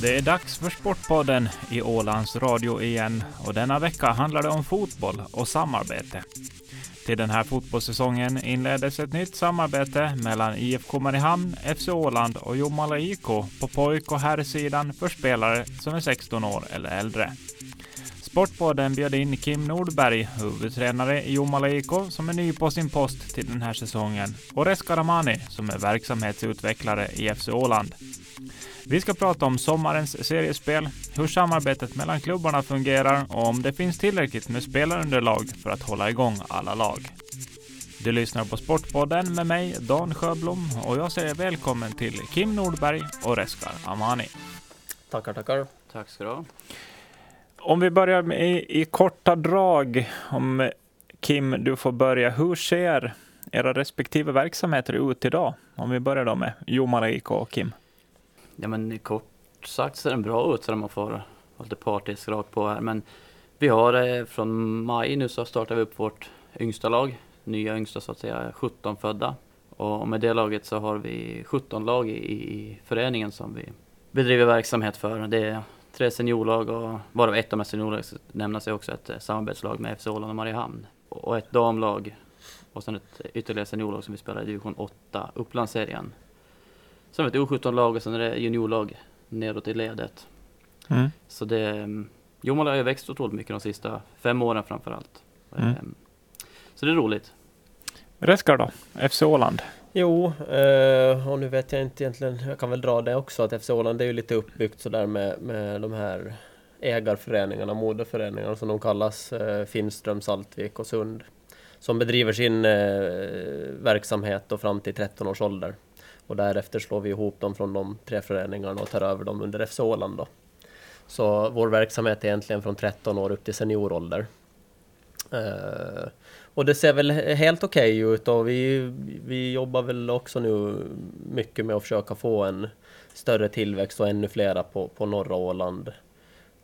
Det är dags för Sportpodden i Ålands Radio igen och denna vecka handlar det om fotboll och samarbete. Till den här fotbollssäsongen inleddes ett nytt samarbete mellan IFK Mariehamn, FC Åland och Jomala IK på pojk och herrsidan för spelare som är 16 år eller äldre. Sportpodden bjöd in Kim Nordberg, huvudtränare i Jomala IK, som är ny på sin post till den här säsongen, och Reska Ramani, som är verksamhetsutvecklare i FC Åland. Vi ska prata om sommarens seriespel, hur samarbetet mellan klubbarna fungerar och om det finns tillräckligt med spelarunderlag för att hålla igång alla lag. Du lyssnar på Sportpodden med mig, Dan Sjöblom, och jag säger välkommen till Kim Nordberg och Reskar Amani. Tackar, tackar. Tack ska du ha. Om vi börjar med i, i korta drag, om Kim, du får börja. Hur ser era respektive verksamheter ut idag? Om vi börjar då med Jomala IK och Kim. Ja men kort sagt ser den bra ut så man får vara lite partisk rakt på här. Men vi har eh, från maj nu så startar vi upp vårt yngsta lag. Nya yngsta så att säga, 17 födda. Och med det laget så har vi 17 lag i, i föreningen som vi bedriver verksamhet för. Det är tre seniorlag och varav ett av de här seniorlagen nämnas är också ett eh, samarbetslag med FC Åland och Mariehamn. Och ett damlag och sen ett ytterligare seniorlag som vi spelar i division 8, Upplandsserien. Sen har vi ett U17-lag och sen är det juniorlag nedåt i ledet. Mm. Så det, mm, Jomala har ju växt otroligt mycket de sista fem åren framför allt. Mm. Ehm, så det är roligt. Reskar då? FC Åland? Jo, eh, och nu vet jag inte egentligen, jag kan väl dra det också, att FC Åland är ju lite uppbyggt sådär med, med de här ägarföreningarna, moderföreningarna som de kallas, eh, Finström, Saltvik och Sund, som bedriver sin eh, verksamhet då fram till 13 års ålder. Och därefter slår vi ihop dem från de tre föreningarna och tar över dem under FC Åland då. Så vår verksamhet är egentligen från 13 år upp till seniorålder. Och det ser väl helt okej okay ut och vi, vi jobbar väl också nu mycket med att försöka få en större tillväxt och ännu flera på, på norra Åland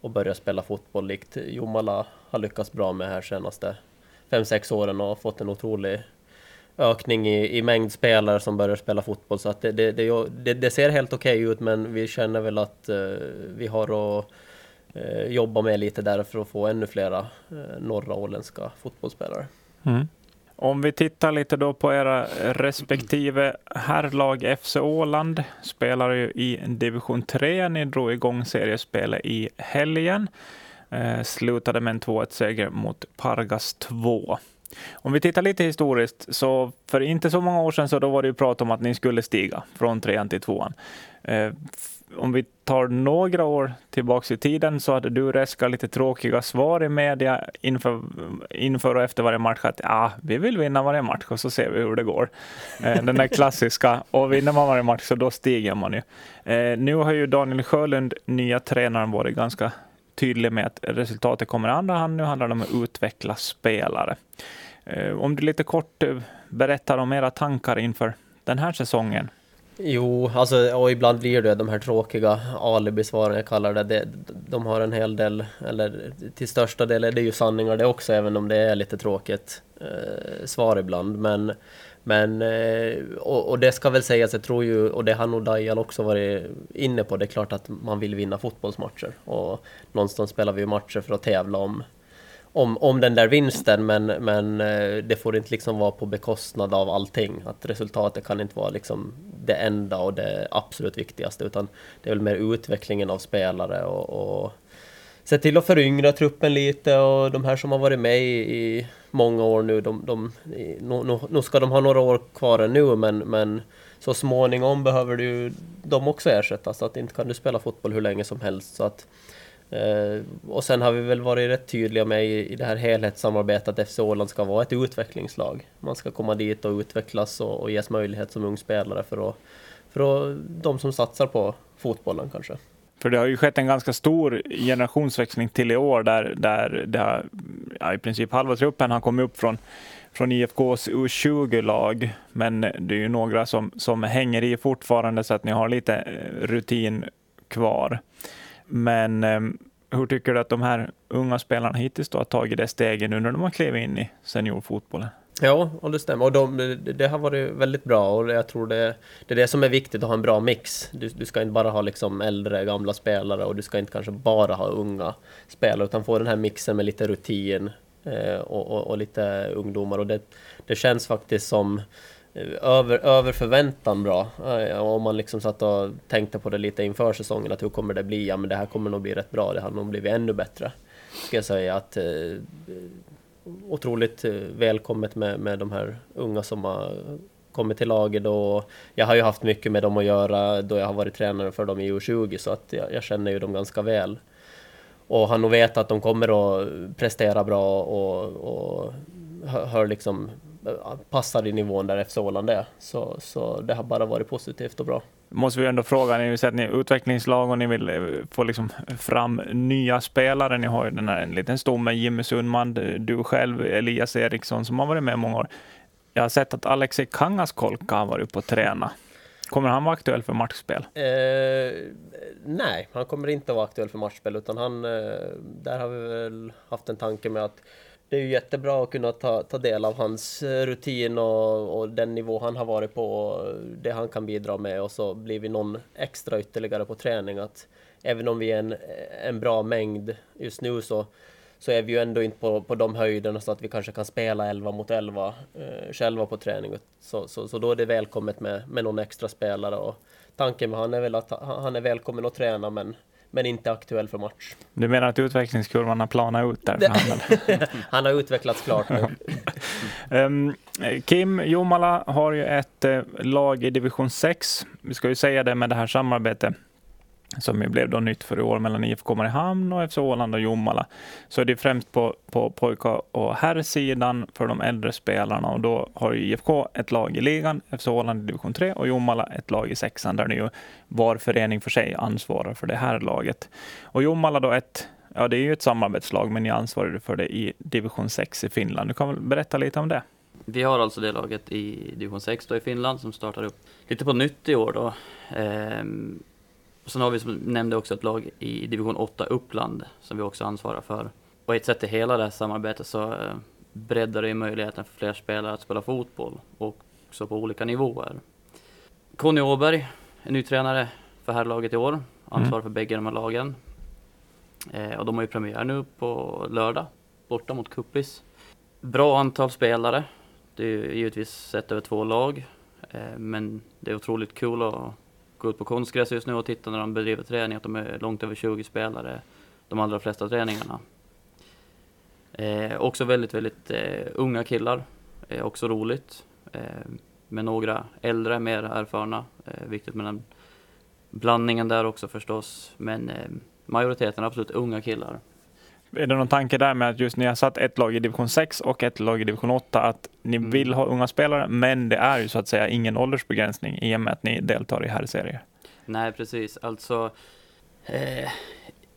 och börja spela fotboll likt Jomala har lyckats bra med här senaste 5-6 åren och fått en otrolig ökning i, i mängd spelare som börjar spela fotboll. Så att det, det, det, det ser helt okej okay ut, men vi känner väl att uh, vi har att uh, jobba med lite där för att få ännu flera uh, norra åländska fotbollsspelare. Mm. Om vi tittar lite då på era respektive herrlag. FC Åland spelar ju i division 3. Ni drog igång seriespelet i helgen. Eh, slutade med en 2-1-seger mot Pargas 2. Om vi tittar lite historiskt, så för inte så många år sedan så då var det ju prat om att ni skulle stiga från trean till tvåan. Eh, om vi tar några år tillbaks i tiden så hade du Reska lite tråkiga svar i media inför, inför och efter varje match att ja, vi vill vinna varje match och så ser vi hur det går. Eh, den där klassiska, och vinner man varje match så då stiger man ju. Eh, nu har ju Daniel Sjölund, nya tränaren, varit ganska tydlig med att resultatet kommer i andra hand. Nu handlar det om att utveckla spelare. Eh, om du lite kort eh, berättar om era tankar inför den här säsongen. Jo, alltså, och ibland blir det de här tråkiga alibisvaren jag kallar det. det. De har en hel del, eller till största del är det ju sanningar det också, även om det är lite tråkigt eh, svar ibland. Men, men eh, och, och, det ska väl sägas, jag tror ju, och det har nog Dajal också varit inne på, det är klart att man vill vinna fotbollsmatcher. Och någonstans spelar vi ju matcher för att tävla om om, om den där vinsten, men, men eh, det får inte liksom vara på bekostnad av allting. Att resultatet kan inte vara liksom det enda och det absolut viktigaste, utan det är väl mer utvecklingen av spelare och, och se till att föryngra truppen lite och de här som har varit med i, i många år nu, de, de, nu, nu ska de ha några år kvar ännu men, men så småningom behöver du de också ersättas, så att inte kan du spela fotboll hur länge som helst. Så att eh, och sen har vi väl varit rätt tydliga med i, i det här helhetssamarbetet att FC Åland ska vara ett utvecklingslag. Man ska komma dit och utvecklas och, och ges möjlighet som ung spelare för, att, för att, de som satsar på fotbollen kanske. För det har ju skett en ganska stor generationsväxling till i år där, där det har, ja, i princip halva truppen har kommit upp från, från IFKs U20-lag. Men det är ju några som, som hänger i fortfarande så att ni har lite eh, rutin kvar. Men eh, hur tycker du att de här unga spelarna hittills då har tagit det stegen, nu när de har klivit in i seniorfotbollen? Ja, och det stämmer. Och de, det, har varit väldigt bra och jag tror det, det är det som är viktigt att ha en bra mix. Du, du ska inte bara ha liksom äldre, gamla spelare och du ska inte kanske bara ha unga spelare utan få den här mixen med lite rutin eh, och, och, och, lite ungdomar. Och det, det känns faktiskt som eh, över, över förväntan bra. Eh, om man liksom satt och tänkte på det lite inför säsongen, att hur kommer det bli? Ja, men det här kommer nog bli rätt bra. Det har nog blivit ännu bättre. Ska jag säga att eh, otroligt eh, välkommet med, med de här unga som har kommit till laget och jag har ju haft mycket med dem att göra då jag har varit tränare för dem i U20 så att jag, jag känner ju dem ganska väl. Och har nog vetat att de kommer att prestera bra och, och hör liksom eh, passar i nivån där FC Åland är. Så, så det har bara varit positivt och bra måste vi ändå fråga, ni säger att ni är utvecklingslag och ni vill eh, få liksom fram nya spelare. Ni har ju den här en liten stomme, Jimmy Sundman, du själv, Elias Eriksson som har varit med många år. Jag har sett att Alexi Kangaskolka har varit uppe och tränat. Kommer han vara aktuell för matchspel? Eh, nej, han kommer inte vara aktuell för matchspel, utan han, eh, där har vi väl haft en tanke med att det är ju jättebra att kunna ta, ta del av hans eh, rutin och, och, den nivå han har varit på och det han kan bidra med och så blir vi någon extra ytterligare på träning att även om vi är en, eh, en bra mängd just nu så, så är vi ju ändå inte på, på de höjderna så att vi kanske kan spela 11 mot 11 eh, själva på träning. Så, så, så då är det välkommet med, med någon extra spelare och tanken med han är väl att han är välkommen att träna men men inte aktuell för match. Du menar att utvecklingskurvan har planat ut där? han har utvecklats klart nu. um, Kim Jomala har ju ett uh, lag i division 6. Vi ska ju säga det med det här samarbetet som ju blev då nytt för i år mellan IFK Mariehamn och FC Åland och Jomala, så är det främst på, på pojkar och herrsidan för de äldre spelarna och då har ju IFK ett lag i ligan, FC Åland i division 3 och Jomala ett lag i sexan där ni ju var förening för sig ansvarar för det här laget. Och Jomala då ett Ja, det är ju ett samarbetslag, men ni ansvarar för det i division 6 i Finland. Du kan väl berätta lite om det? Vi har alltså det laget i division 6 då i Finland som startar upp lite på nytt i år då. Ehm, sen har vi som nämnde också ett lag i division 8 Uppland som vi också ansvarar för. Och ett sätt i hela det här samarbetet så eh, breddar det möjligheten för fler spelare att spela fotboll och också på olika nivåer. Conny Åberg är ny tränare för herrlaget i år, ansvarar mm. för bägge de här lagen. Eh, och de har ju premiär nu på lördag, borta mot Kuppis. Bra antal spelare. Det är givetvis sett över två lag, eh, men det är otroligt kul cool att gå ut på konstgräs just nu och titta när de bedriver träning, att de är långt över 20 spelare de allra flesta träningarna. Eh, också väldigt, väldigt eh, unga killar, eh, också roligt. Eh, med några äldre, mer erfarna. Eh, viktigt med den blandningen där också förstås. Men eh, majoriteten är absolut unga killar. Är det någon tanke där med att just ni har satt ett lag i division 6 och ett lag i division 8, att ni mm. vill ha unga spelare, men det är ju så att säga ingen åldersbegränsning i och med att ni deltar i herrserier? Nej, precis. Alltså, eh,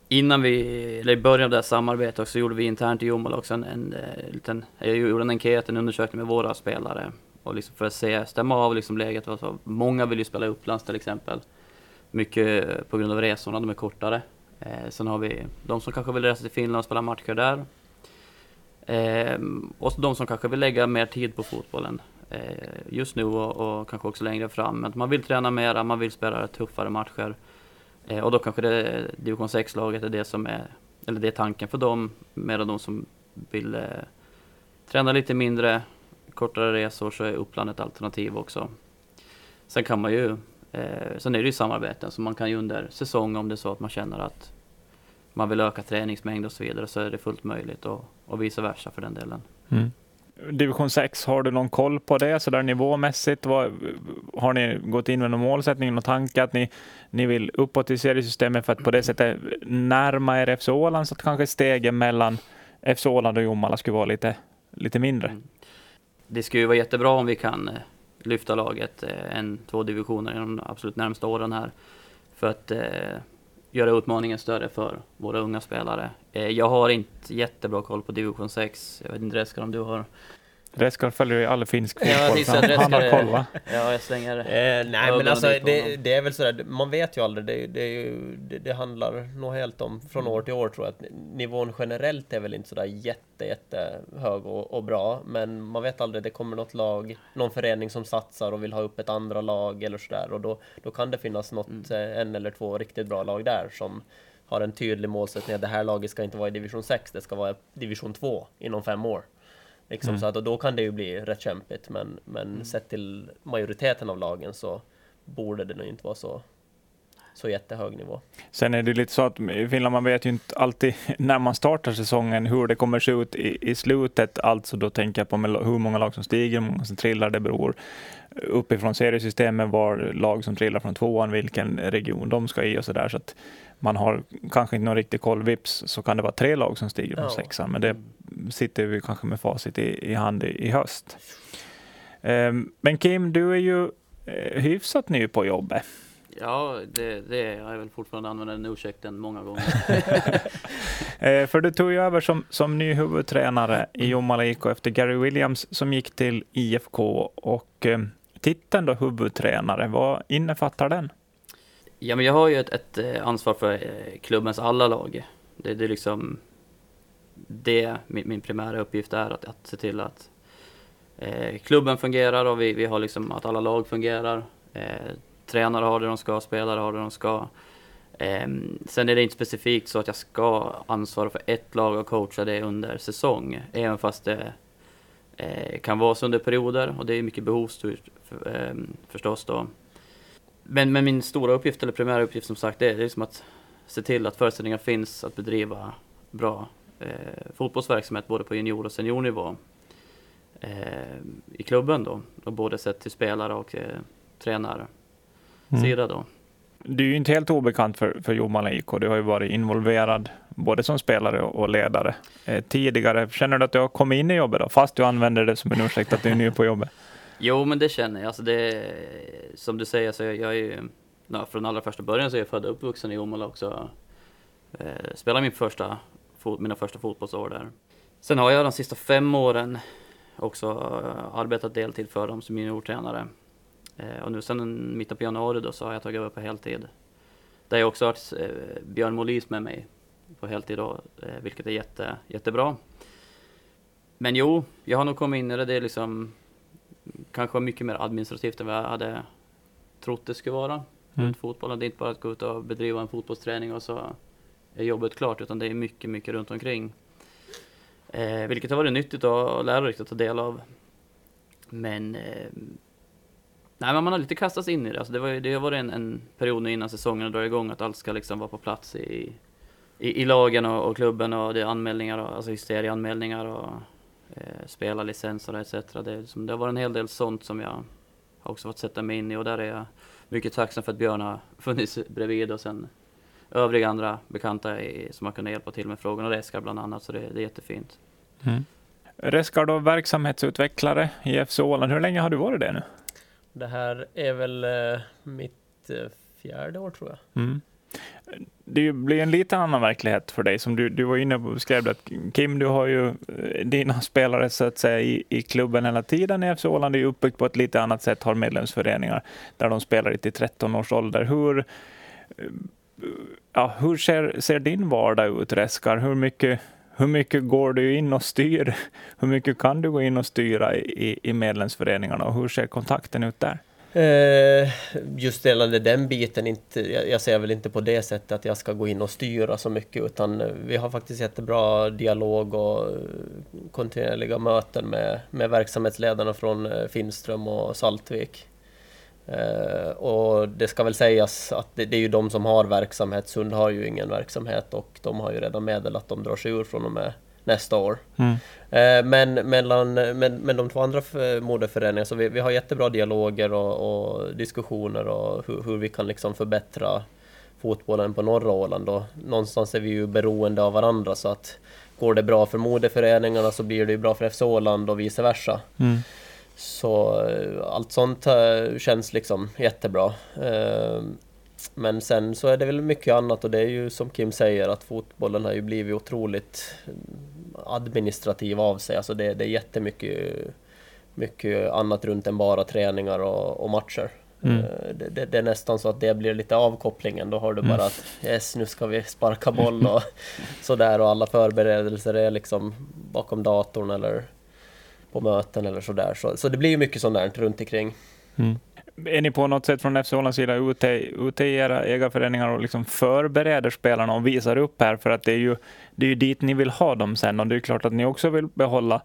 innan vi, eller i början av det här samarbetet så gjorde vi internt i Jomala också en, en, en eh, liten, jag gjorde en enkät, en undersökning med våra spelare och liksom för att se, stämma av liksom läget. Alltså, många vill ju spela Upplands till exempel. Mycket på grund av resorna, de är kortare. Eh, sen har vi de som kanske vill resa till Finland och spela matcher där. Eh, och de som kanske vill lägga mer tid på fotbollen eh, just nu och, och, kanske också längre fram. Men man vill träna mera, man vill spela tuffare matcher. Eh, och då kanske det division 6-laget är det som är, eller det är tanken för dem, medan de som vill eh, träna lite mindre, kortare resor så är Uppland ett alternativ också. Sen kan man ju Eh, sen är det ju samarbeten som man kan ju under säsong om det är så att man känner att man vill öka träningsmängd och så vidare så är det fullt möjligt och, och vice versa för den delen. Mm. Division 6, har du någon koll på det så där nivåmässigt? Vad, har ni gått in med någon målsättning, någon tanke att ni, ni vill uppåt i seriesystemet för att på det sättet närma er FC Åland så att kanske stegen mellan FC Åland och Jomala skulle vara lite, lite mindre? Mm. Det skulle ju vara jättebra om vi kan eh, lyfta laget eh, en, två divisioner i de absolut närmsta åren här. För att eh, göra utmaningen större för våra unga spelare. Eh, jag har inte jättebra koll på division 6. Jag vet inte Reskar om du har? Reskar följer ju all finsk Ja, jag fotboll, så säga han, han har koll va? Ja, jag slänger Eh, nej men ögonen alltså det, det är väl sådär, man vet ju aldrig. Det, det, är ju, det, det handlar nog helt om från år till år tror jag. Att nivån generellt är väl inte sådär jätte, jätte hög och, och bra. Men man vet aldrig, det kommer något lag, någon förening som satsar och vill ha upp ett andra lag eller sådär. Och då, då kan det finnas något, eh, en eller två riktigt bra lag där som har en tydlig målsättning att det här laget ska inte vara i division 6, det ska vara i division 2 inom fem år. Liksom, Mm. så att, och då kan det ju bli rätt kämpigt, men, men sett till majoriteten av lagen så borde det nog inte vara så, så jättehög nivå. Sen är det lite så att i Finland, man vet ju inte alltid när man startar säsongen hur det kommer se ut i, i slutet. Alltså då tänker jag på hur många lag som stiger, hur många som trillar. Det beror uppifrån seriesystemet var lag som trillar från tvåan, vilken region de ska i och så där. Så att man har kanske inte någon riktig koll. Vips så kan det vara tre lag som stiger från Ja. sexan, men det sitter vi kanske med facit i, i hand i, i höst. Ehm, Men Kim, du är ju eh, hyfsat ny på jobbet. Ja, det, det är jag. är väl fortfarande använder den ursäkten många gånger. Eh, För du tog ju över som, som ny huvudtränare i Jomala IK efter Gary Williams som gick till IFK och eh, titeln då huvudtränare, vad innefattar den? Ja, men jag har ju ett, ett eh, ansvar för eh, klubbens alla lag. Det, det är liksom det min, min primära uppgift är, att, att se till att eh, klubben fungerar och vi, vi har liksom att alla lag fungerar. Eh, tränare har det de ska, spelare har det de ska. Eh, sen är det inte specifikt så att jag ska ansvara för ett lag och coacha det under säsong, även fast det eh, kan vara så under perioder och det är mycket behovsstyrt för, eh, förstås då. Men, men min stora uppgift, eller primära uppgift som sagt, det är liksom att se till att förutsättningar finns att bedriva bra eh, fotbollsverksamhet både på junior och seniornivå eh, i klubben då. Och både sett till spelare och eh, tränare-sida då. Du är ju inte helt obekant för, för Jomala IK. Du har ju varit involverad både som spelare och, och ledare eh, tidigare. Känner du att du har kommit in i jobbet då, fast du använder det som en ursäkt att du är ny på jobbet? Jo, men det känner jag. Alltså det, som du säger, så jag, jag är ju, ja, från allra första början så är jag född och uppvuxen i Åmål också. Eh, spelade min första, mina första fotbollsår där. Sen har jag de sista fem åren också eh, arbetat deltid för dem som juniortränare. Eh, och nu sen mitten på januari då så har jag tagit över på heltid. Där jag också har haft eh, Björn Molis med mig på heltid då, eh, vilket är jätte, jättebra. Men jo, jag har nog kommit in i det. Det är liksom kanske var mycket mer administrativt än vad jag hade trott det skulle vara. Mm. Fotbollen. Det är inte bara att gå ut och bedriva en fotbollsträning och så är jobbet klart, utan det är mycket, mycket runt omkring. Eh, vilket har varit nyttigt och lärorikt att ta del av. Men eh, nej, men man har lite kastats in i det. Alltså det, var, det har varit en, en period nu innan säsongen drar igång att allt ska liksom vara på plats i, i, i lagen och, och klubben och det är anmälningar, och, alltså hysterieanmälningar och eh, spelarlicenser etc. Det, är liksom, det har varit en hel del sånt som jag har också fått sätta mig in i och där är jag mycket tacksam för att Björn har funnits bredvid och sen övriga andra bekanta i, som har kunnat hjälpa till med frågorna, och Reskar bland annat, så det, det är jättefint. Mm. Reskar då verksamhetsutvecklare i FC Åland. Hur länge har du varit det nu? Det här är väl eh, mitt eh, fjärde år tror jag. Mm. Det blir en lite annan verklighet för dig. Som du, du var inne på och beskrev det, att Kim, du har ju eh, dina spelare så att säga i, i klubben hela tiden. I FC Åland är ju uppbyggt på ett lite annat sätt, har medlemsföreningar där de spelar till 13 års ålder. Hur, eh, ja, hur ser, ser din vardag ut, Reskar? Hur mycket, hur mycket går du in och styr? Hur mycket kan du gå in och styra i, i medlemsföreningarna och hur ser kontakten ut där? Eh, just gällande den biten, inte, jag, jag ser väl inte på det sättet att jag ska gå in och styra så mycket utan eh, vi har faktiskt jättebra dialog och eh, kontinuerliga möten med, med verksamhetsledarna från Finström och Saltvik. Och det ska väl sägas att det, det är ju de som har verksamhet, Sund har ju ingen verksamhet och de har ju redan meddelat att de drar sig ur från och med nästa år. Mm. Eh, Men mellan men, men de två andra moderföreningarna, så vi, vi har jättebra dialoger och, och diskussioner och hur, hur vi kan liksom förbättra fotbollen på norra Åland. Och någonstans är vi ju beroende av varandra så att går det bra för moderföreningarna så blir det ju bra för FC Åland och vice versa. Mm. Så eh, allt sånt eh, känns liksom jättebra. Men sen så är det väl mycket annat och det är ju som Kim säger att fotbollen har ju blivit otroligt administrativ av sig. Alltså det, det är jättemycket mycket annat runt än bara träningar och, och matcher. Mm. Eh, det, det, det, är nästan så att det blir lite avkopplingen. Då har du bara mm. att yes, nu ska vi sparka boll och sådär och alla förberedelser är liksom bakom datorn eller på möten eller sådär. Så, så det blir mycket sånt där runt omkring. Mm. Är ni på något sätt från FC Ålands sida ute, ute i era ägarföreningar och liksom förbereder spelarna och visar upp här? För att det är ju det är ju dit ni vill ha dem sen och det är klart att ni också vill behålla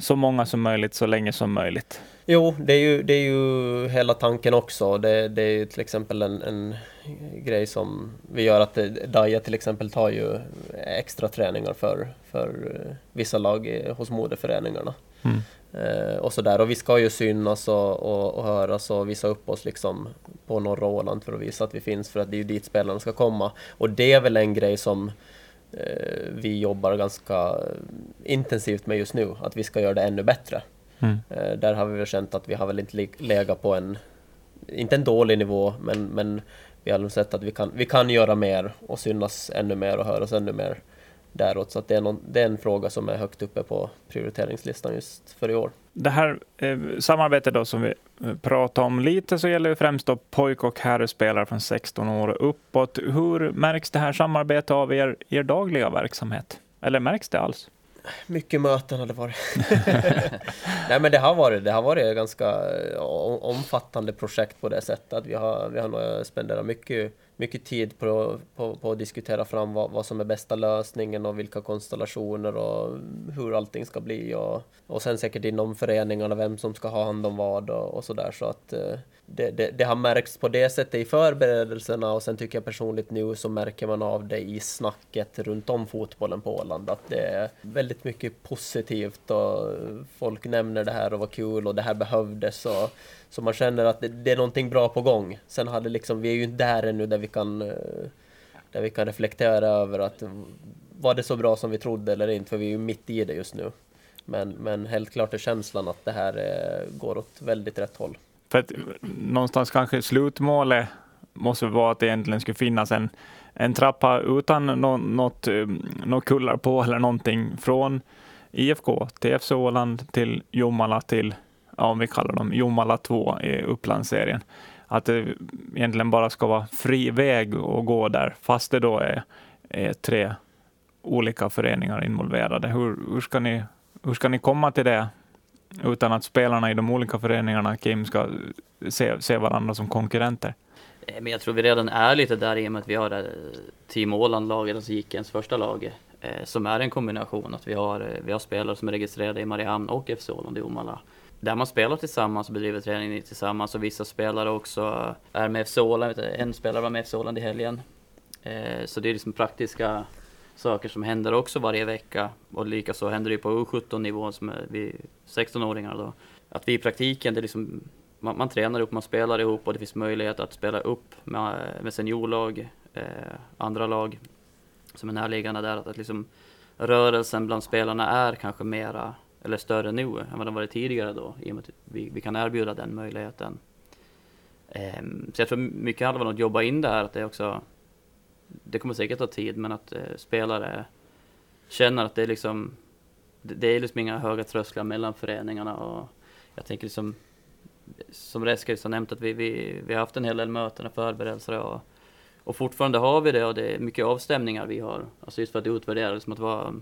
så många som möjligt så länge som möjligt. Jo, det är ju, det är ju hela tanken också. Det, det är ju till exempel en, en grej som vi gör att Daja till exempel tar ju extra träningar för, för vissa lag hos moderföreningarna. Mm. Eh, och sådär. Och vi ska ju synas och, och, och höras och visa upp oss liksom på norra Åland för att visa att vi finns för att det är ju dit spelarna ska komma. Och det är väl en grej som eh, vi jobbar ganska intensivt med just nu, att vi ska göra det ännu bättre. Mm. Eh, där har vi väl känt att vi har väl inte legat på en, inte en dålig nivå, men, men vi har sett att vi kan, vi kan göra mer och synas ännu mer och höras ännu mer däråt. Så att det, är någon, det är en fråga som är högt uppe på prioriteringslistan just för i år. Det här eh, samarbetet då som vi eh, pratade om lite så gäller det främst då pojk och herrspelare från 16 år och uppåt. Hur märks det här samarbetet av er, er dagliga verksamhet? Eller märks det alls? Mycket möten har det varit. Nej men det har varit, det har varit ganska eh, omfattande projekt på det sättet. Vi har, vi har nog spenderat mycket mycket tid på, på, på att diskutera fram vad, vad, som är bästa lösningen och vilka konstellationer och hur allting ska bli och, och sen säkert inom föreningarna vem som ska ha hand om vad och, och sådär. Så att eh, det, det, det, har märkts på det sättet i förberedelserna och sen tycker jag personligt nu så märker man av det i snacket runt om fotbollen på Åland att det är väldigt mycket positivt och folk nämner det här och vad kul och det här behövdes och så man känner att det, det är någonting bra på gång. Sen hade liksom, vi är ju inte där ännu där vi kan eh, där vi kan reflektera över att var det så bra som vi trodde eller inte, för vi är ju mitt i det just nu. Men, men helt klart är känslan att det här är, går åt väldigt rätt håll. För att eh, någonstans kanske slutmålet måste vara att det egentligen skulle finnas en, en trappa utan no, något, något kullar på eller någonting från IFK till FC Åland till Jomala till ja, om vi kallar dem Jomala 2 i Upplandsserien. Att det egentligen bara ska vara fri väg att gå där, fast det då är, är tre olika föreningar involverade. Hur, hur, ska ni, hur ska ni komma till det utan att spelarna i de olika föreningarna, Kim, ska se, se varandra som konkurrenter? Eh, men jag tror vi redan är lite där i och med att vi har eh, Team Åland-laget, alltså Jikens första lag, eh, som är en kombination. Att vi har, vi har spelare som är registrerade i Mariehamn och FC Åland i Omala där man spelar tillsammans och bedriver träning tillsammans och vissa spelare också är med FC Åland. En spelare var med FC Åland i helgen. Eh, så det är liksom praktiska saker som händer också varje vecka. Och likaså händer det på U17-nivån som är vi 16-åringar då. Att vi i praktiken, det är liksom, man, man tränar ihop, man spelar ihop och det finns möjlighet att spela upp med, med seniorlag, eh, andra lag som är närliggande där. Att, att liksom rörelsen bland spelarna är kanske mera eller större nu än vad den varit tidigare då, i och med att vi, vi kan erbjuda den möjligheten. Um, så jag tror mycket handlar om att jobba in det här, att det också, det kommer säkert ta tid, men att uh, spelare känner att det är liksom, det, det är liksom inga höga trösklar mellan föreningarna och jag tänker liksom, som Reskis har nämnt, att vi, vi, vi har haft en hel del möten och förberedelser och, och fortfarande har vi det och det är mycket avstämningar vi har, alltså just för att utvärdera, liksom att vara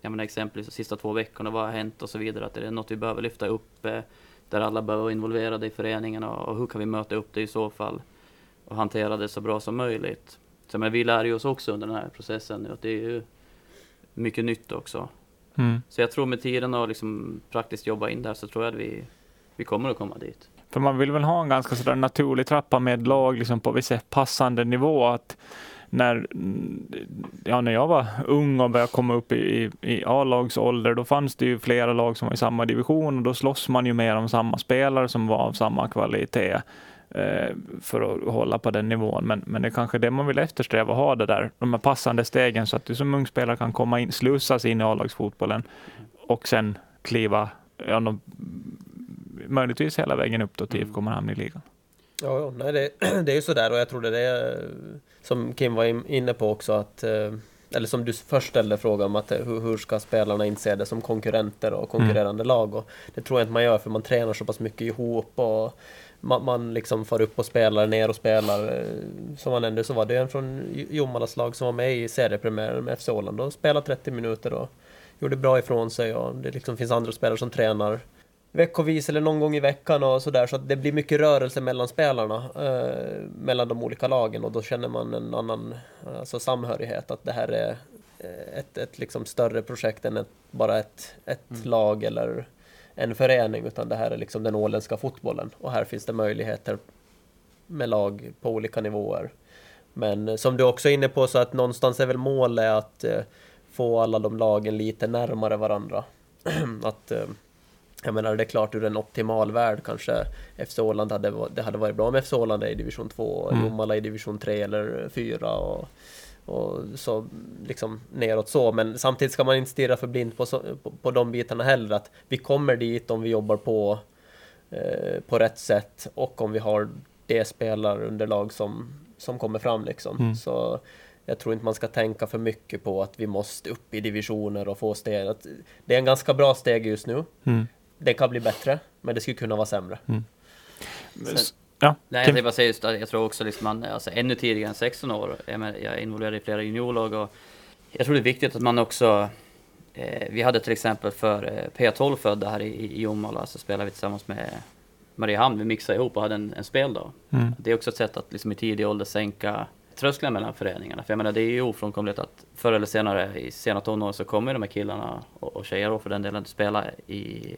jag menar exempelvis de sista två veckorna, vad har hänt och så vidare. Att det är något vi behöver lyfta upp eh, där alla behöver vara involverade i föreningen och, och, hur kan vi möta upp det i så fall och hantera det så bra som möjligt. Så, men vi lär ju oss också under den här processen nu att det är ju mycket nytt också. Mm. Så jag tror med tiden och liksom praktiskt jobba in där så tror jag att vi, vi kommer att komma dit. För man vill väl ha en ganska sådär naturlig trappa med lag liksom på viss passande nivå. Att när, ja, när jag var ung och började komma upp i, i A-lagsålder, då fanns det ju flera lag som var i samma division och då slåss man ju mer om samma spelare som var av samma kvalitet eh, för att hålla på den nivån. Men, men det är kanske det man vill eftersträva, ha det där, de här passande stegen så att du som ung spelare kan komma in, slussas in i A-lagsfotbollen och sen kliva, ja, möjligtvis hela vägen upp då till IFK Mariehamn i ligan. Ja, nej, det, det är ju sådär och jag tror det är som Kim var inne på också att eh, eller som du först ställde frågan om att hur, hur ska spelarna inse det som konkurrenter och konkurrerande mm. lag? Och det tror jag inte man gör för man tränar så pass mycket ihop och man, man liksom far upp och spelar, ner och spelar. Som man nämnde så var det en från Jomalas lag som var med i seriepremiären med FC Åland och spelade 30 minuter och gjorde bra ifrån sig och det liksom finns andra spelare som tränar veckovis eller någon gång i veckan och sådär så att det blir mycket rörelse mellan spelarna eh, mellan de olika lagen och då känner man en annan alltså samhörighet att det här är eh, ett, ett liksom större projekt än ett, bara ett, ett mm. lag eller en förening utan det här är liksom den åländska fotbollen och här finns det möjligheter med lag på olika nivåer. Men som du också är inne på så att någonstans är väl målet att eh, få alla de lagen lite närmare varandra. att eh, jag menar, det är klart ur en optimal värld kanske FC Åland hade, det hade varit bra om FC Åland är i division 2 och mm. Jomala i division 3 eller 4 och, och så liksom neråt så. Men samtidigt ska man inte stirra för blint på, på, på de bitarna heller. Att vi kommer dit om vi jobbar på, eh, på rätt sätt och om vi har det spelarunderlag som, som kommer fram liksom. Mm. Så jag tror inte man ska tänka för mycket på att vi måste upp i divisioner och få steg. Det är en ganska bra steg just nu. Mm det kan bli bättre, men det skulle kunna vara sämre. Mm. Sen, ja, nej, jag, bara säga just, jag tror också liksom man, alltså ännu tidigare än 16 år, jag, jag är involverad i flera juniorlag och jag tror det är viktigt att man också eh, vi hade till exempel för eh, P12 födda här i, i Jomala så spelade vi tillsammans med Mariehamn, vi mixade ihop och hade en, en speldag. Mm. Det är också ett sätt att liksom i tidig ålder sänka trösklarna mellan föreningarna. För jag menar det är ju ofrånkomligt att förr eller senare i sena tonår så kommer de här killarna och, och tjejer och för den delen spela i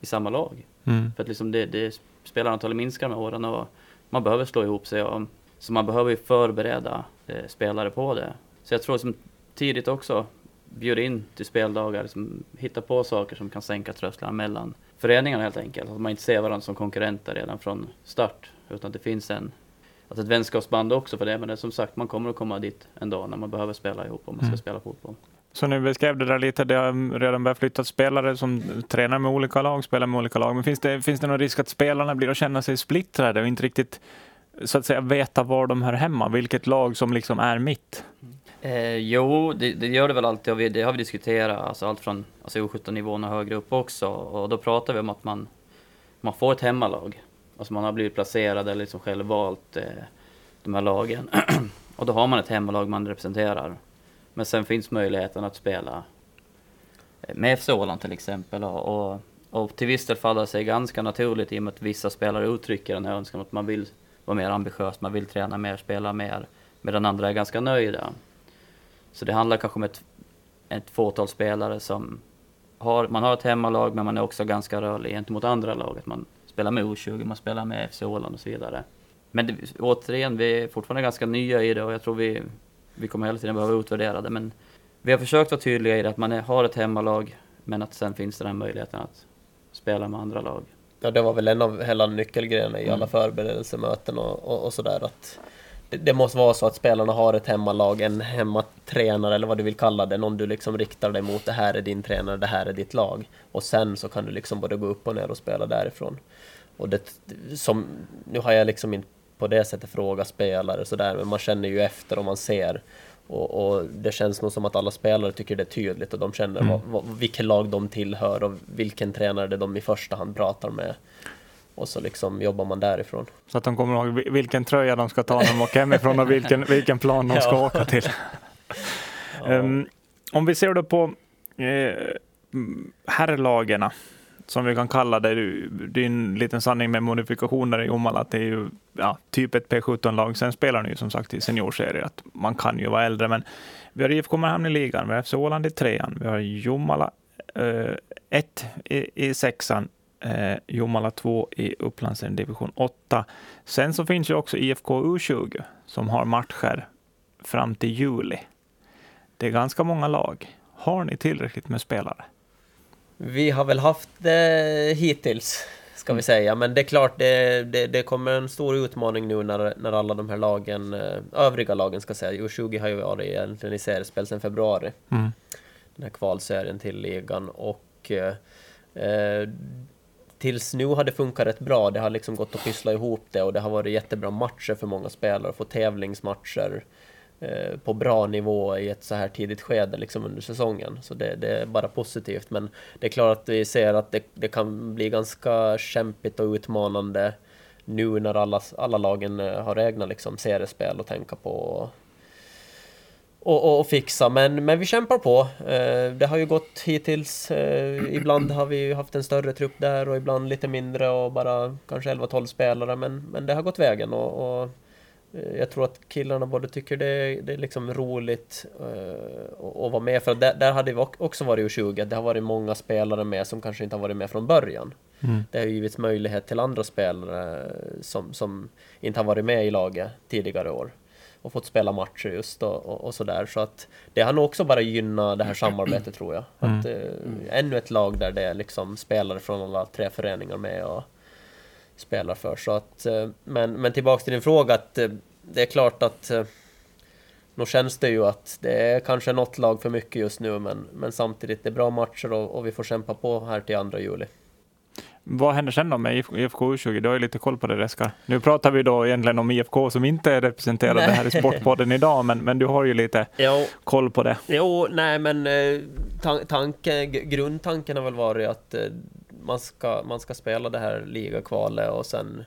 i samma lag. Mm. För att liksom det, det spelarantalet minskar med åren och man behöver slå ihop sig. Och, så man behöver ju förbereda eh, spelare på det. Så jag tror som tidigt också bjuda in till speldagar, liksom, hitta på saker som kan sänka trösklarna mellan föreningarna helt enkelt. Att man inte ser varandra som konkurrenter redan från start. Utan det finns en, alltså ett vänskapsband också för det. Men det, som sagt, man kommer att komma dit en dag när man behöver spela ihop om man ska mm. spela fotboll. Så ni beskrev det där lite, det har redan börjat flytta spelare som tränar med olika lag, spelar med olika lag. Men finns det, finns det någon risk att spelarna blir att känna sig splittrade och inte riktigt så att säga veta var de hör hemma, vilket lag som liksom är mitt? Eh, jo, det, det, gör det väl alltid och vi, det har vi diskuterat, alltså allt från alltså U17-nivån och högre upp också. Och då pratar vi om att man, man får ett hemmalag. Alltså man har blivit placerad eller liksom själv valt eh, de här lagen. och då har man ett hemmalag man representerar. Men sen finns möjligheten att spela eh, med FC Åland till exempel. Och, och, och till viss del faller det sig ganska naturligt i och med att vissa spelare uttrycker en önskan att man vill vara mer ambitiös, man vill träna mer, spela mer. Medan andra är ganska nöjda. Så det handlar kanske om ett, ett fåtal spelare som har, man har ett hemmalag men man är också ganska rörlig gentemot andra laget. Man spelar med U20, man spelar med FC Åland och så vidare. Men det, återigen, vi är fortfarande ganska nya i det och jag tror vi, vi kommer hela tiden behöva utvärdera det. Men vi har försökt vara tydliga i det, att man är, har ett hemmalag, men att sen finns det den möjligheten att spela med andra lag. Ja, det var väl en av hela nyckelgrejerna i mm. alla förberedelsemöten och, och, och sådär. Att det, det, måste vara så att spelarna har ett hemmalag, en hemmatränare eller vad du vill kalla det, någon du liksom riktar dig mot. Det här är din tränare, det här är ditt lag. Och sen så kan du liksom både gå upp och ner och spela därifrån. Och det, som, nu har jag liksom inte på det sättet fråga spelare sådär, men man känner ju efter och man ser. Och, och, det känns nog som att alla spelare tycker det är tydligt och de känner mm. vad, vad, vilket lag de tillhör och vilken tränare det är de i första hand pratar med. Och så liksom jobbar man därifrån. Så att de kommer ihåg vilken tröja de ska ta när de åker hemifrån och vilken, vilken plan de ska ja. åka till. ja. um, om vi ser då på eh, herrlagarna som vi kan kalla det. Det är en liten sanning med modifikationer i Jomala att det är ju ja, typ ett P17-lag. Sen spelar ni ju som sagt i seniorserier, att man kan ju vara äldre. Men vi har IFK Mariehamn i ligan, vi har FC Åland i trean, vi har Jomala 1 eh, i, i sexan, eh, Jomala 2 i Upplandsen division 8. Sen så finns ju också IFK U20 som har matcher fram till juli. Det är ganska många lag. Har ni tillräckligt med spelare? Vi har väl haft det hittills, ska vi mm. säga. Men det är klart, det, det, det kommer en stor utmaning nu när, när alla de här lagen, eh, övriga lagen ska säga, U20 har ju varit egentligen i seriespel sedan februari. Mm. Den här kvalserien till ligan. Och eh, tills nu har det funkat rätt bra. Det har liksom gått att pyssla ihop det och det har varit jättebra matcher för många spelare, få tävlingsmatcher. Eh, på bra nivå i ett så här tidigt skede liksom under säsongen. Så det, det, är bara positivt. Men det är klart att vi ser att det, det kan bli ganska kämpigt och utmanande nu när alla, alla lagen eh, har egna liksom, seriespel att tänka på och, och, och, fixa. Men, men vi kämpar på. Eh, det har ju gått hittills. Ibland har vi haft en större trupp där och ibland lite mindre och bara kanske 11-12 spelare. Men, men det har gått vägen och, och jag tror att killarna både tycker det är, det är liksom roligt uh, att vara med. För där, där hade vi också varit U20. Det har varit många spelare med som kanske inte har varit med från början. Mm. Det har givits möjlighet till andra spelare som, som inte har varit med i laget tidigare år och fått spela matcher just och, och, och sådär. Så att det har nog också bara gynnat det här samarbetet tror jag. Mm. Att, eh, ännu ett lag där det är liksom spelare från alla tre föreningar med och spelar för. Så att, eh, men, men tillbaks till din fråga, att eh, det är klart att eh, nog känns det ju att det är kanske något lag för mycket just nu, men, men samtidigt det är bra matcher och, och vi får kämpa på här till andra juli. Vad händer sen då med IFK U20? Du har ju lite koll på det Reskar. Nu pratar vi då egentligen om IFK som inte är representerade nej. här i Sportpodden idag, men, men du har ju lite jo. koll på det. Jo, nej men tanke, grundtanken har väl varit att man ska, man ska spela det här ligakvalet och sen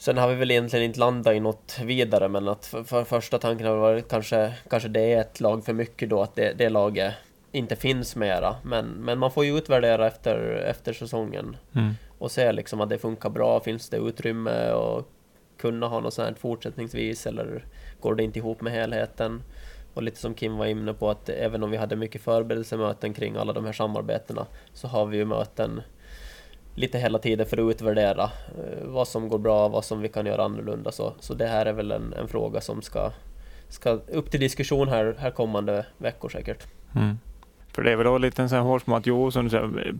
Sen har vi väl egentligen inte landat i något vidare, men att för, för första tanken har varit kanske, kanske det är ett lag för mycket då, att det, det laget inte finns mera. Men, men man får ju utvärdera efter, efter säsongen mm. och se liksom att det funkar bra. Finns det utrymme och kunna ha något sånt fortsättningsvis eller går det inte ihop med helheten? Och lite som Kim var inne på att även om vi hade mycket förberedelsemöten kring alla de här samarbetena så har vi ju möten lite hela tiden för att utvärdera eh, vad som går bra, vad som vi kan göra annorlunda. Så, så det här är väl en, en fråga som ska, ska upp till diskussion här, här kommande veckor säkert. Mm. För det är väl då lite en sån här hårsmått, jo, som du säger,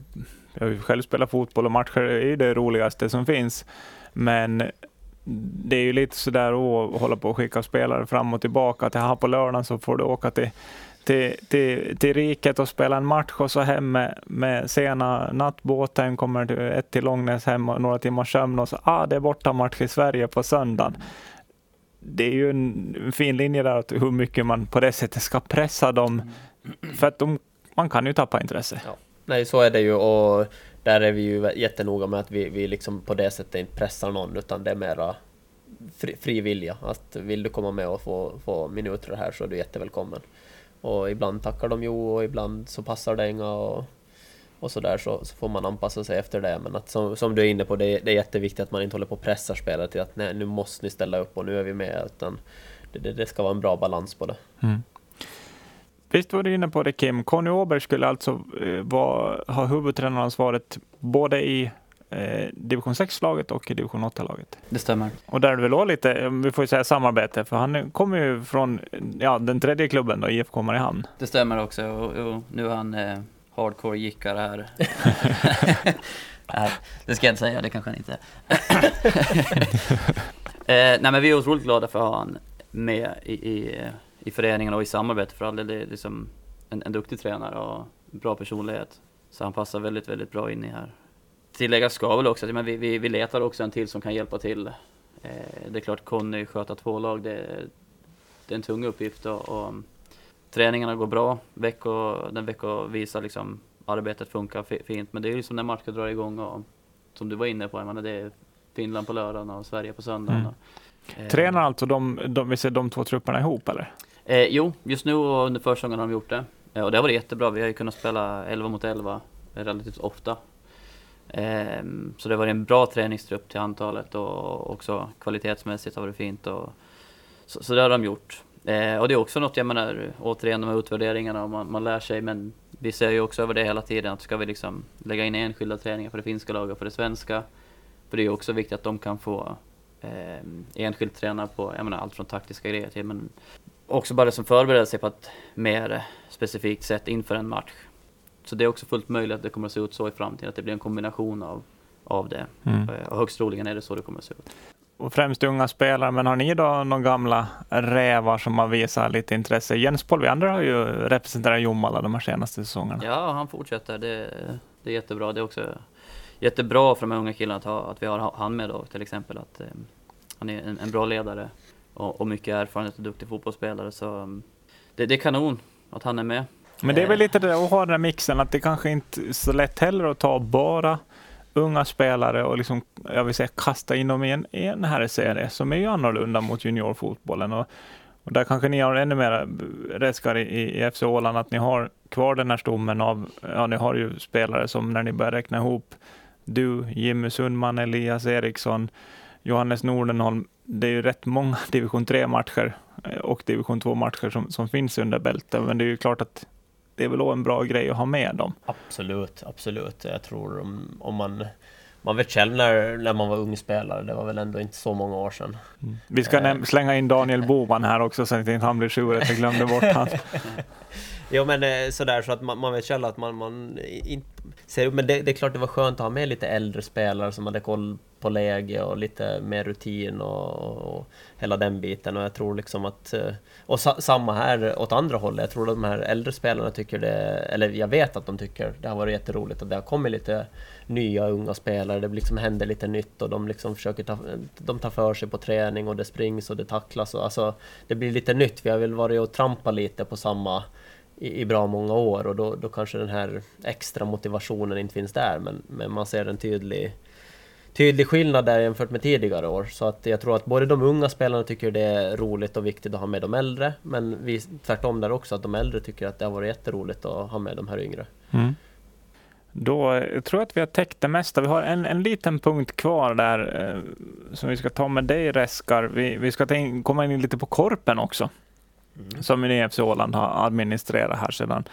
jag har ju själv spelat fotboll och matcher är ju det roligaste som finns. Men det är ju lite sådär att hålla på och skicka spelare fram och tillbaka. Att här på lördagen så får du åka till, till, till, till riket och spela en match och så hem med, med sena nattbåten, kommer till, ett till Långnäs hem och några timmars sömn och så ah, det är borta i Sverige på söndagen. Det är ju en fin linje där, att hur mycket man på det sättet ska pressa dem. För att de man kan ju tappa intresse. Ja. Nej, så är det ju och där är vi ju jättenoga med att vi, vi liksom på det sättet inte pressar någon utan det är mera fri, fri vilja. Att vill du komma med och få, få minuter här så är du jättevälkommen. Och ibland tackar de jo och ibland så passar det inga och, och sådär så, så får man anpassa sig efter det. Men att som, som du är inne på, det, det är jätteviktigt att man inte håller på och pressar spelare till att nej, nu måste ni ställa upp och nu är vi med. Utan det, det, det ska vara en bra balans på det. Mm. Visst var du inne på det Kim, Conny Åberg skulle alltså eh, var, ha huvudtränaransvaret både i eh, division 6-laget och division 8-laget. Det stämmer. Och där är det väl lite, eh, vi får ju säga samarbete, för han kommer ju från ja, den tredje klubben då, IFK Mariehamn. Det stämmer också, och, och nu är han eh, hardcore gickare här. nej, det ska jag inte säga, det kanske han inte är. eh, nej men vi är otroligt glada för att ha han med i, i i föreningen och i samarbete för all del. Det är liksom en, en duktig tränare och bra personlighet. Så han passar väldigt, väldigt bra in i här. Tilläggas ska väl också att vi, vi, vi letar också en till som kan hjälpa till. Eh, det är klart Conny sköta två lag, det, det är en tung uppgift och, och träningarna går bra. Vecko, den vecka visar liksom arbetet funkar fint. Men det är ju som när matchen drar igång och som du var inne på, menar, det är Finland på lördagen och Sverige på söndagen. Mm. Och, eh, Tränar alltså de, de, de, de två trupperna ihop eller? Eh, jo, just nu och under försäsongen har de gjort det. Eh, och det har varit jättebra. Vi har ju kunnat spela 11 mot 11 relativt ofta. Ehm, så det har varit en bra träningstrupp till antalet och också kvalitetsmässigt har det varit fint. Och, så, så det har de gjort. Ehm, och det är också något, jag menar, återigen de här utvärderingarna och man, man lär sig men vi ser ju också över det hela tiden att ska vi liksom lägga in enskilda träningar för det finska laget och för det svenska. För det är ju också viktigt att de kan få eh, enskilt träna på, jag menar allt från taktiska grejer till men också bara som förbereder sig på ett mer specifikt sätt inför en match. Så det är också fullt möjligt att det kommer att se ut så i framtiden, att det blir en kombination av, av det. Mm. Och högst troligen är det så det kommer att se ut. Och främst unga spelare, men har ni då några gamla rävar som har visat lite intresse? Jens Paul Viander har ju representerat Jomala de här senaste säsongerna. Ja, han fortsätter. Det, det är jättebra. Det är också jättebra för de här unga killarna att, ha, att vi har han med då, till exempel. Att eh, han är en, en bra ledare och, och mycket erfarenhet och duktig fotbollsspelare. Så um, det, det är kanon att han är med. Men det är väl lite det att ha den här mixen, att det kanske inte är så lätt heller att ta bara unga spelare och liksom, jag vill säga kasta in dem i en, i en här serie som är ju annorlunda mot juniorfotbollen. Och, och där kanske ni har ännu mer redskap i, i FC Åland, att ni har kvar den här stommen av, ja ni har ju spelare som när ni börjar räkna ihop, du, Jimmy Sundman, Elias Eriksson, Johannes Nordenholm, det är ju rätt många division 3-matcher eh, och division 2-matcher som, som finns under bältet, men det är ju klart att det är väl en bra grej att ha med dem. Absolut, absolut. Jag tror om, om man man vet själv när, när man var ung spelare, det var väl ändå inte så många år sedan. Mm. Vi ska äh, slänga in Daniel Boman här också så att inte han blir sur att jag glömde bort han. jo men eh, sådär så att man, man vet själv att man, man inte men det, det, är klart det var skönt att ha med lite äldre spelare som hade koll på läge och lite mer rutin och, och hela den biten och jag tror liksom att eh, och sa, samma här åt andra hållet. Jag tror att de här äldre spelarna tycker det, eller jag vet att de tycker det har varit jätteroligt att det har kommit lite nya unga spelare. Det liksom händer lite nytt och de liksom försöker ta, de tar för sig på träning och det springs och det tacklas. Och, alltså, det blir lite nytt. Vi har väl varit och trampat lite på samma i, i bra många år och då, då kanske den här extra motivationen inte finns där. Men, men man ser en tydlig tydlig skillnad där jämfört med tidigare år. Så att jag tror att både de unga spelarna tycker det är roligt och viktigt att ha med de äldre. Men vi tvärtom där också, att de äldre tycker att det har varit jätteroligt att ha med de här yngre. Mm. Då jag tror jag att vi har täckt det mesta. Vi har en, en liten punkt kvar där eh, som vi ska ta med dig Reskar. Vi, vi ska in, komma in lite på Korpen också. Mm. Som i Åland har administrerat här sedan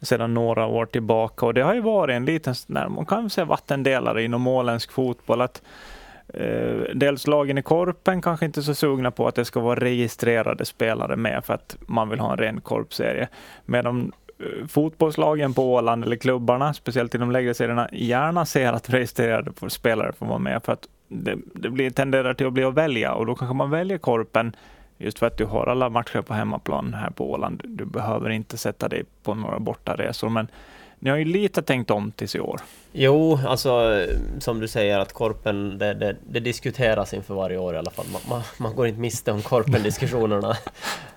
sedan några år tillbaka. Och det har ju varit en liten, man kan säga vattendelare inom åländsk fotboll. Att, eh, dels lagen i Korpen kanske inte är så sugna på att det ska vara registrerade spelare med för att man vill ha en ren korpserie. Medan eh, fotbollslagen på Åland, eller klubbarna, speciellt i de lägre serierna, gärna ser att registrerade spelare får vara med för att det, det blir, tenderar till att bli att välja och då kanske man väljer Korpen Just för att du har alla matcher på hemmaplan här på Åland. Du behöver inte sätta dig på några bortaresor. Men ni har ju lite tänkt om tills i år. Jo, alltså som du säger att Korpen, det, det, det diskuteras inför varje år i alla fall. Man, man, man går inte miste om Korpen-diskussionerna.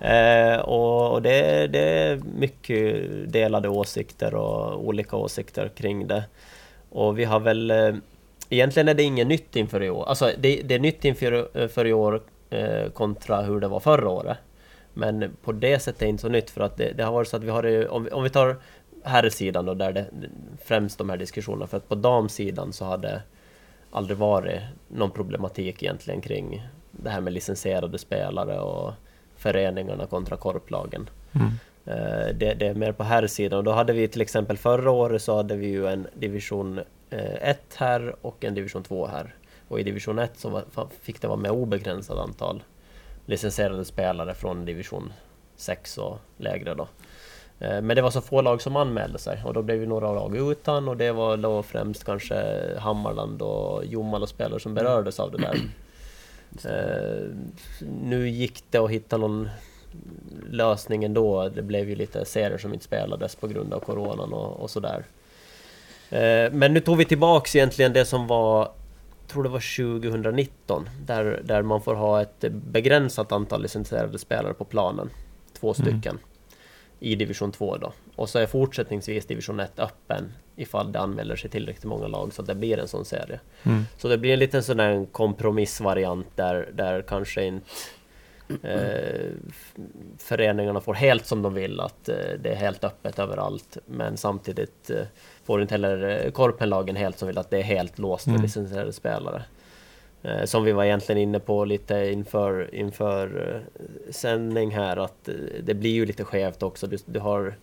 eh, och, och det, det, är mycket delade åsikter och olika åsikter kring det. Och vi har väl... Eh, egentligen är det inget nytt inför i år. Alltså det, det är nytt inför för i år eh, kontra hur det var förra året. Men på det sättet är det inte så nytt för att det, det har varit så att vi har om, om vi tar herrsidan då, där det främst de här diskussionerna, för att på damsidan så hade aldrig varit någon problematik egentligen kring det här med licensierade spelare och föreningarna kontra korplagen. Mm. Eh, det, det, är mer på herrsidan och då hade vi till exempel förra året så hade vi ju en division 1 eh, här och en division 2 här. Och i division 1 så var, fick det vara med obegränsat antal licensierade spelare från division 6 och lägre då. Eh, men det var så få lag som anmälde sig och då blev ju några lag utan och det var då främst kanske Hammarland och Jomala spelare som berördes av det där. Eh, nu gick det att hitta någon lösning ändå. Det blev ju lite serier som inte spelades på grund av coronan och, och sådär. Eh, men nu tog vi tillbaks egentligen det som var tror det var 2019, där, där man får ha ett begränsat antal licensierade spelare på planen. Två mm. stycken. Mm. I division 2 då. Och så är fortsättningsvis division 1 öppen ifall det anmäler sig tillräckligt många lag så att det blir en sån serie. Mm. Så det blir en liten sån där kompromissvariant där, där kanske inte eh, föreningarna får helt som de vill, att eh, det är helt öppet överallt. Men samtidigt eh, får inte heller eh, korpenlagen helt som vill att det är helt låst för mm. licensierade spelare. Eh, som vi var egentligen inne på lite inför, inför eh, sändning här, att det blir ju lite skevt också. Du, du har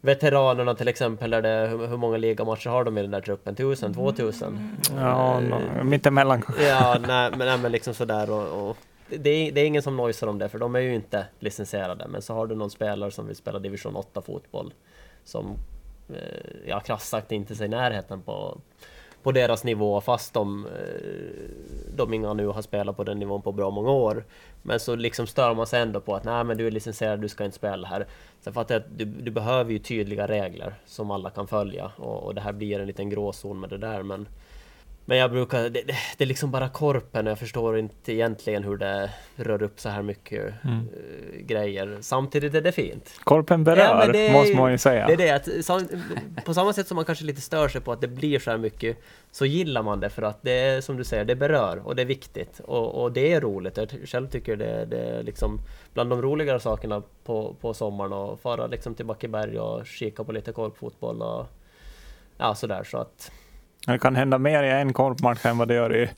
veteranerna till exempel, där det, hur, hur många ligamatcher har de i den där truppen? 1000, 2000? Ja, no, mittemellan kanske. Ja, nej, men, nej, men liksom sådär och, och det, är, det är ingen som nojsar om det, för de är ju inte licensierade. Men så har du någon spelare som vill spela division 8 fotboll, som Eh, ja, krasst sagt inte sig i närheten på, på deras nivå fast de, eh, de inga nu har spelat på den nivån på bra många år. Men så liksom stör man sig ändå på att nej men du är licensierad, du ska inte spela här. Sen fattar jag att du, du behöver ju tydliga regler som alla kan följa och, och det här blir en liten gråzon med det där men men jag brukar, det, det, det är liksom bara korpen, jag förstår inte egentligen hur det rör upp så här mycket mm. uh, grejer. Samtidigt är det fint. Korpen berör, ja, måste man ju säga. Det är det, att, sam, på samma sätt som man kanske lite stör sig på att det blir så här mycket, så gillar man det för att det är som du säger, det berör och det är viktigt. Och, och det är roligt. Jag själv tycker det, det är liksom bland de roligare sakerna på, på sommaren att fara liksom till Backeberg och kika på lite korpfotboll och ja, sådär. Så att det kan hända mer i en korpmatch än vad det gör i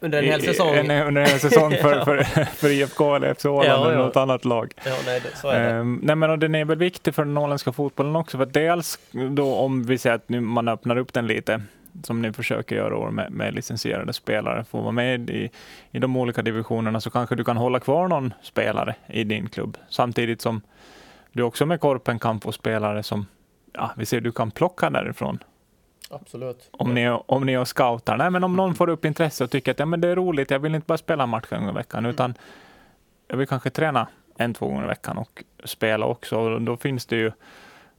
under en hel säsong. En, under en hel säsong för, för, för IFK eller FC Åland ja, eller ja. något annat lag. Ja, nej, det, så är det. Um, nej, men och den är väl viktig för den åländska fotbollen också. För dels då om vi säger att nu man öppnar upp den lite, som ni försöker göra år med, med licensierade spelare, får vara med i, i de olika divisionerna så kanske du kan hålla kvar någon spelare i din klubb. Samtidigt som du också med Korpen kan få spelare som ja, vi ser du kan plocka därifrån Absolut. Om ni, om ni är och scoutar. Nej, men om någon får upp intresse och tycker att ja, men det är roligt, jag vill inte bara spela match en gång i veckan, mm. utan jag vill kanske träna en, två gånger i veckan och spela också. Och då finns det ju,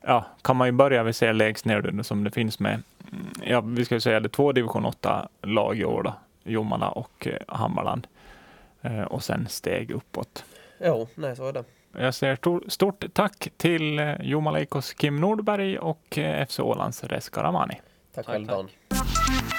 ja, kan man ju börja, vi ser lägst ner som det finns med, ja, vi ska säga det två division 8-lag i år då, Jomala och eh, Hammarland. Eh, och sen steg uppåt. Jo, nej så är det. Jag säger stort tack till eh, Jomala IKs Kim Nordberg och FC Ålands Reska Tack, tack själv tack. Dan.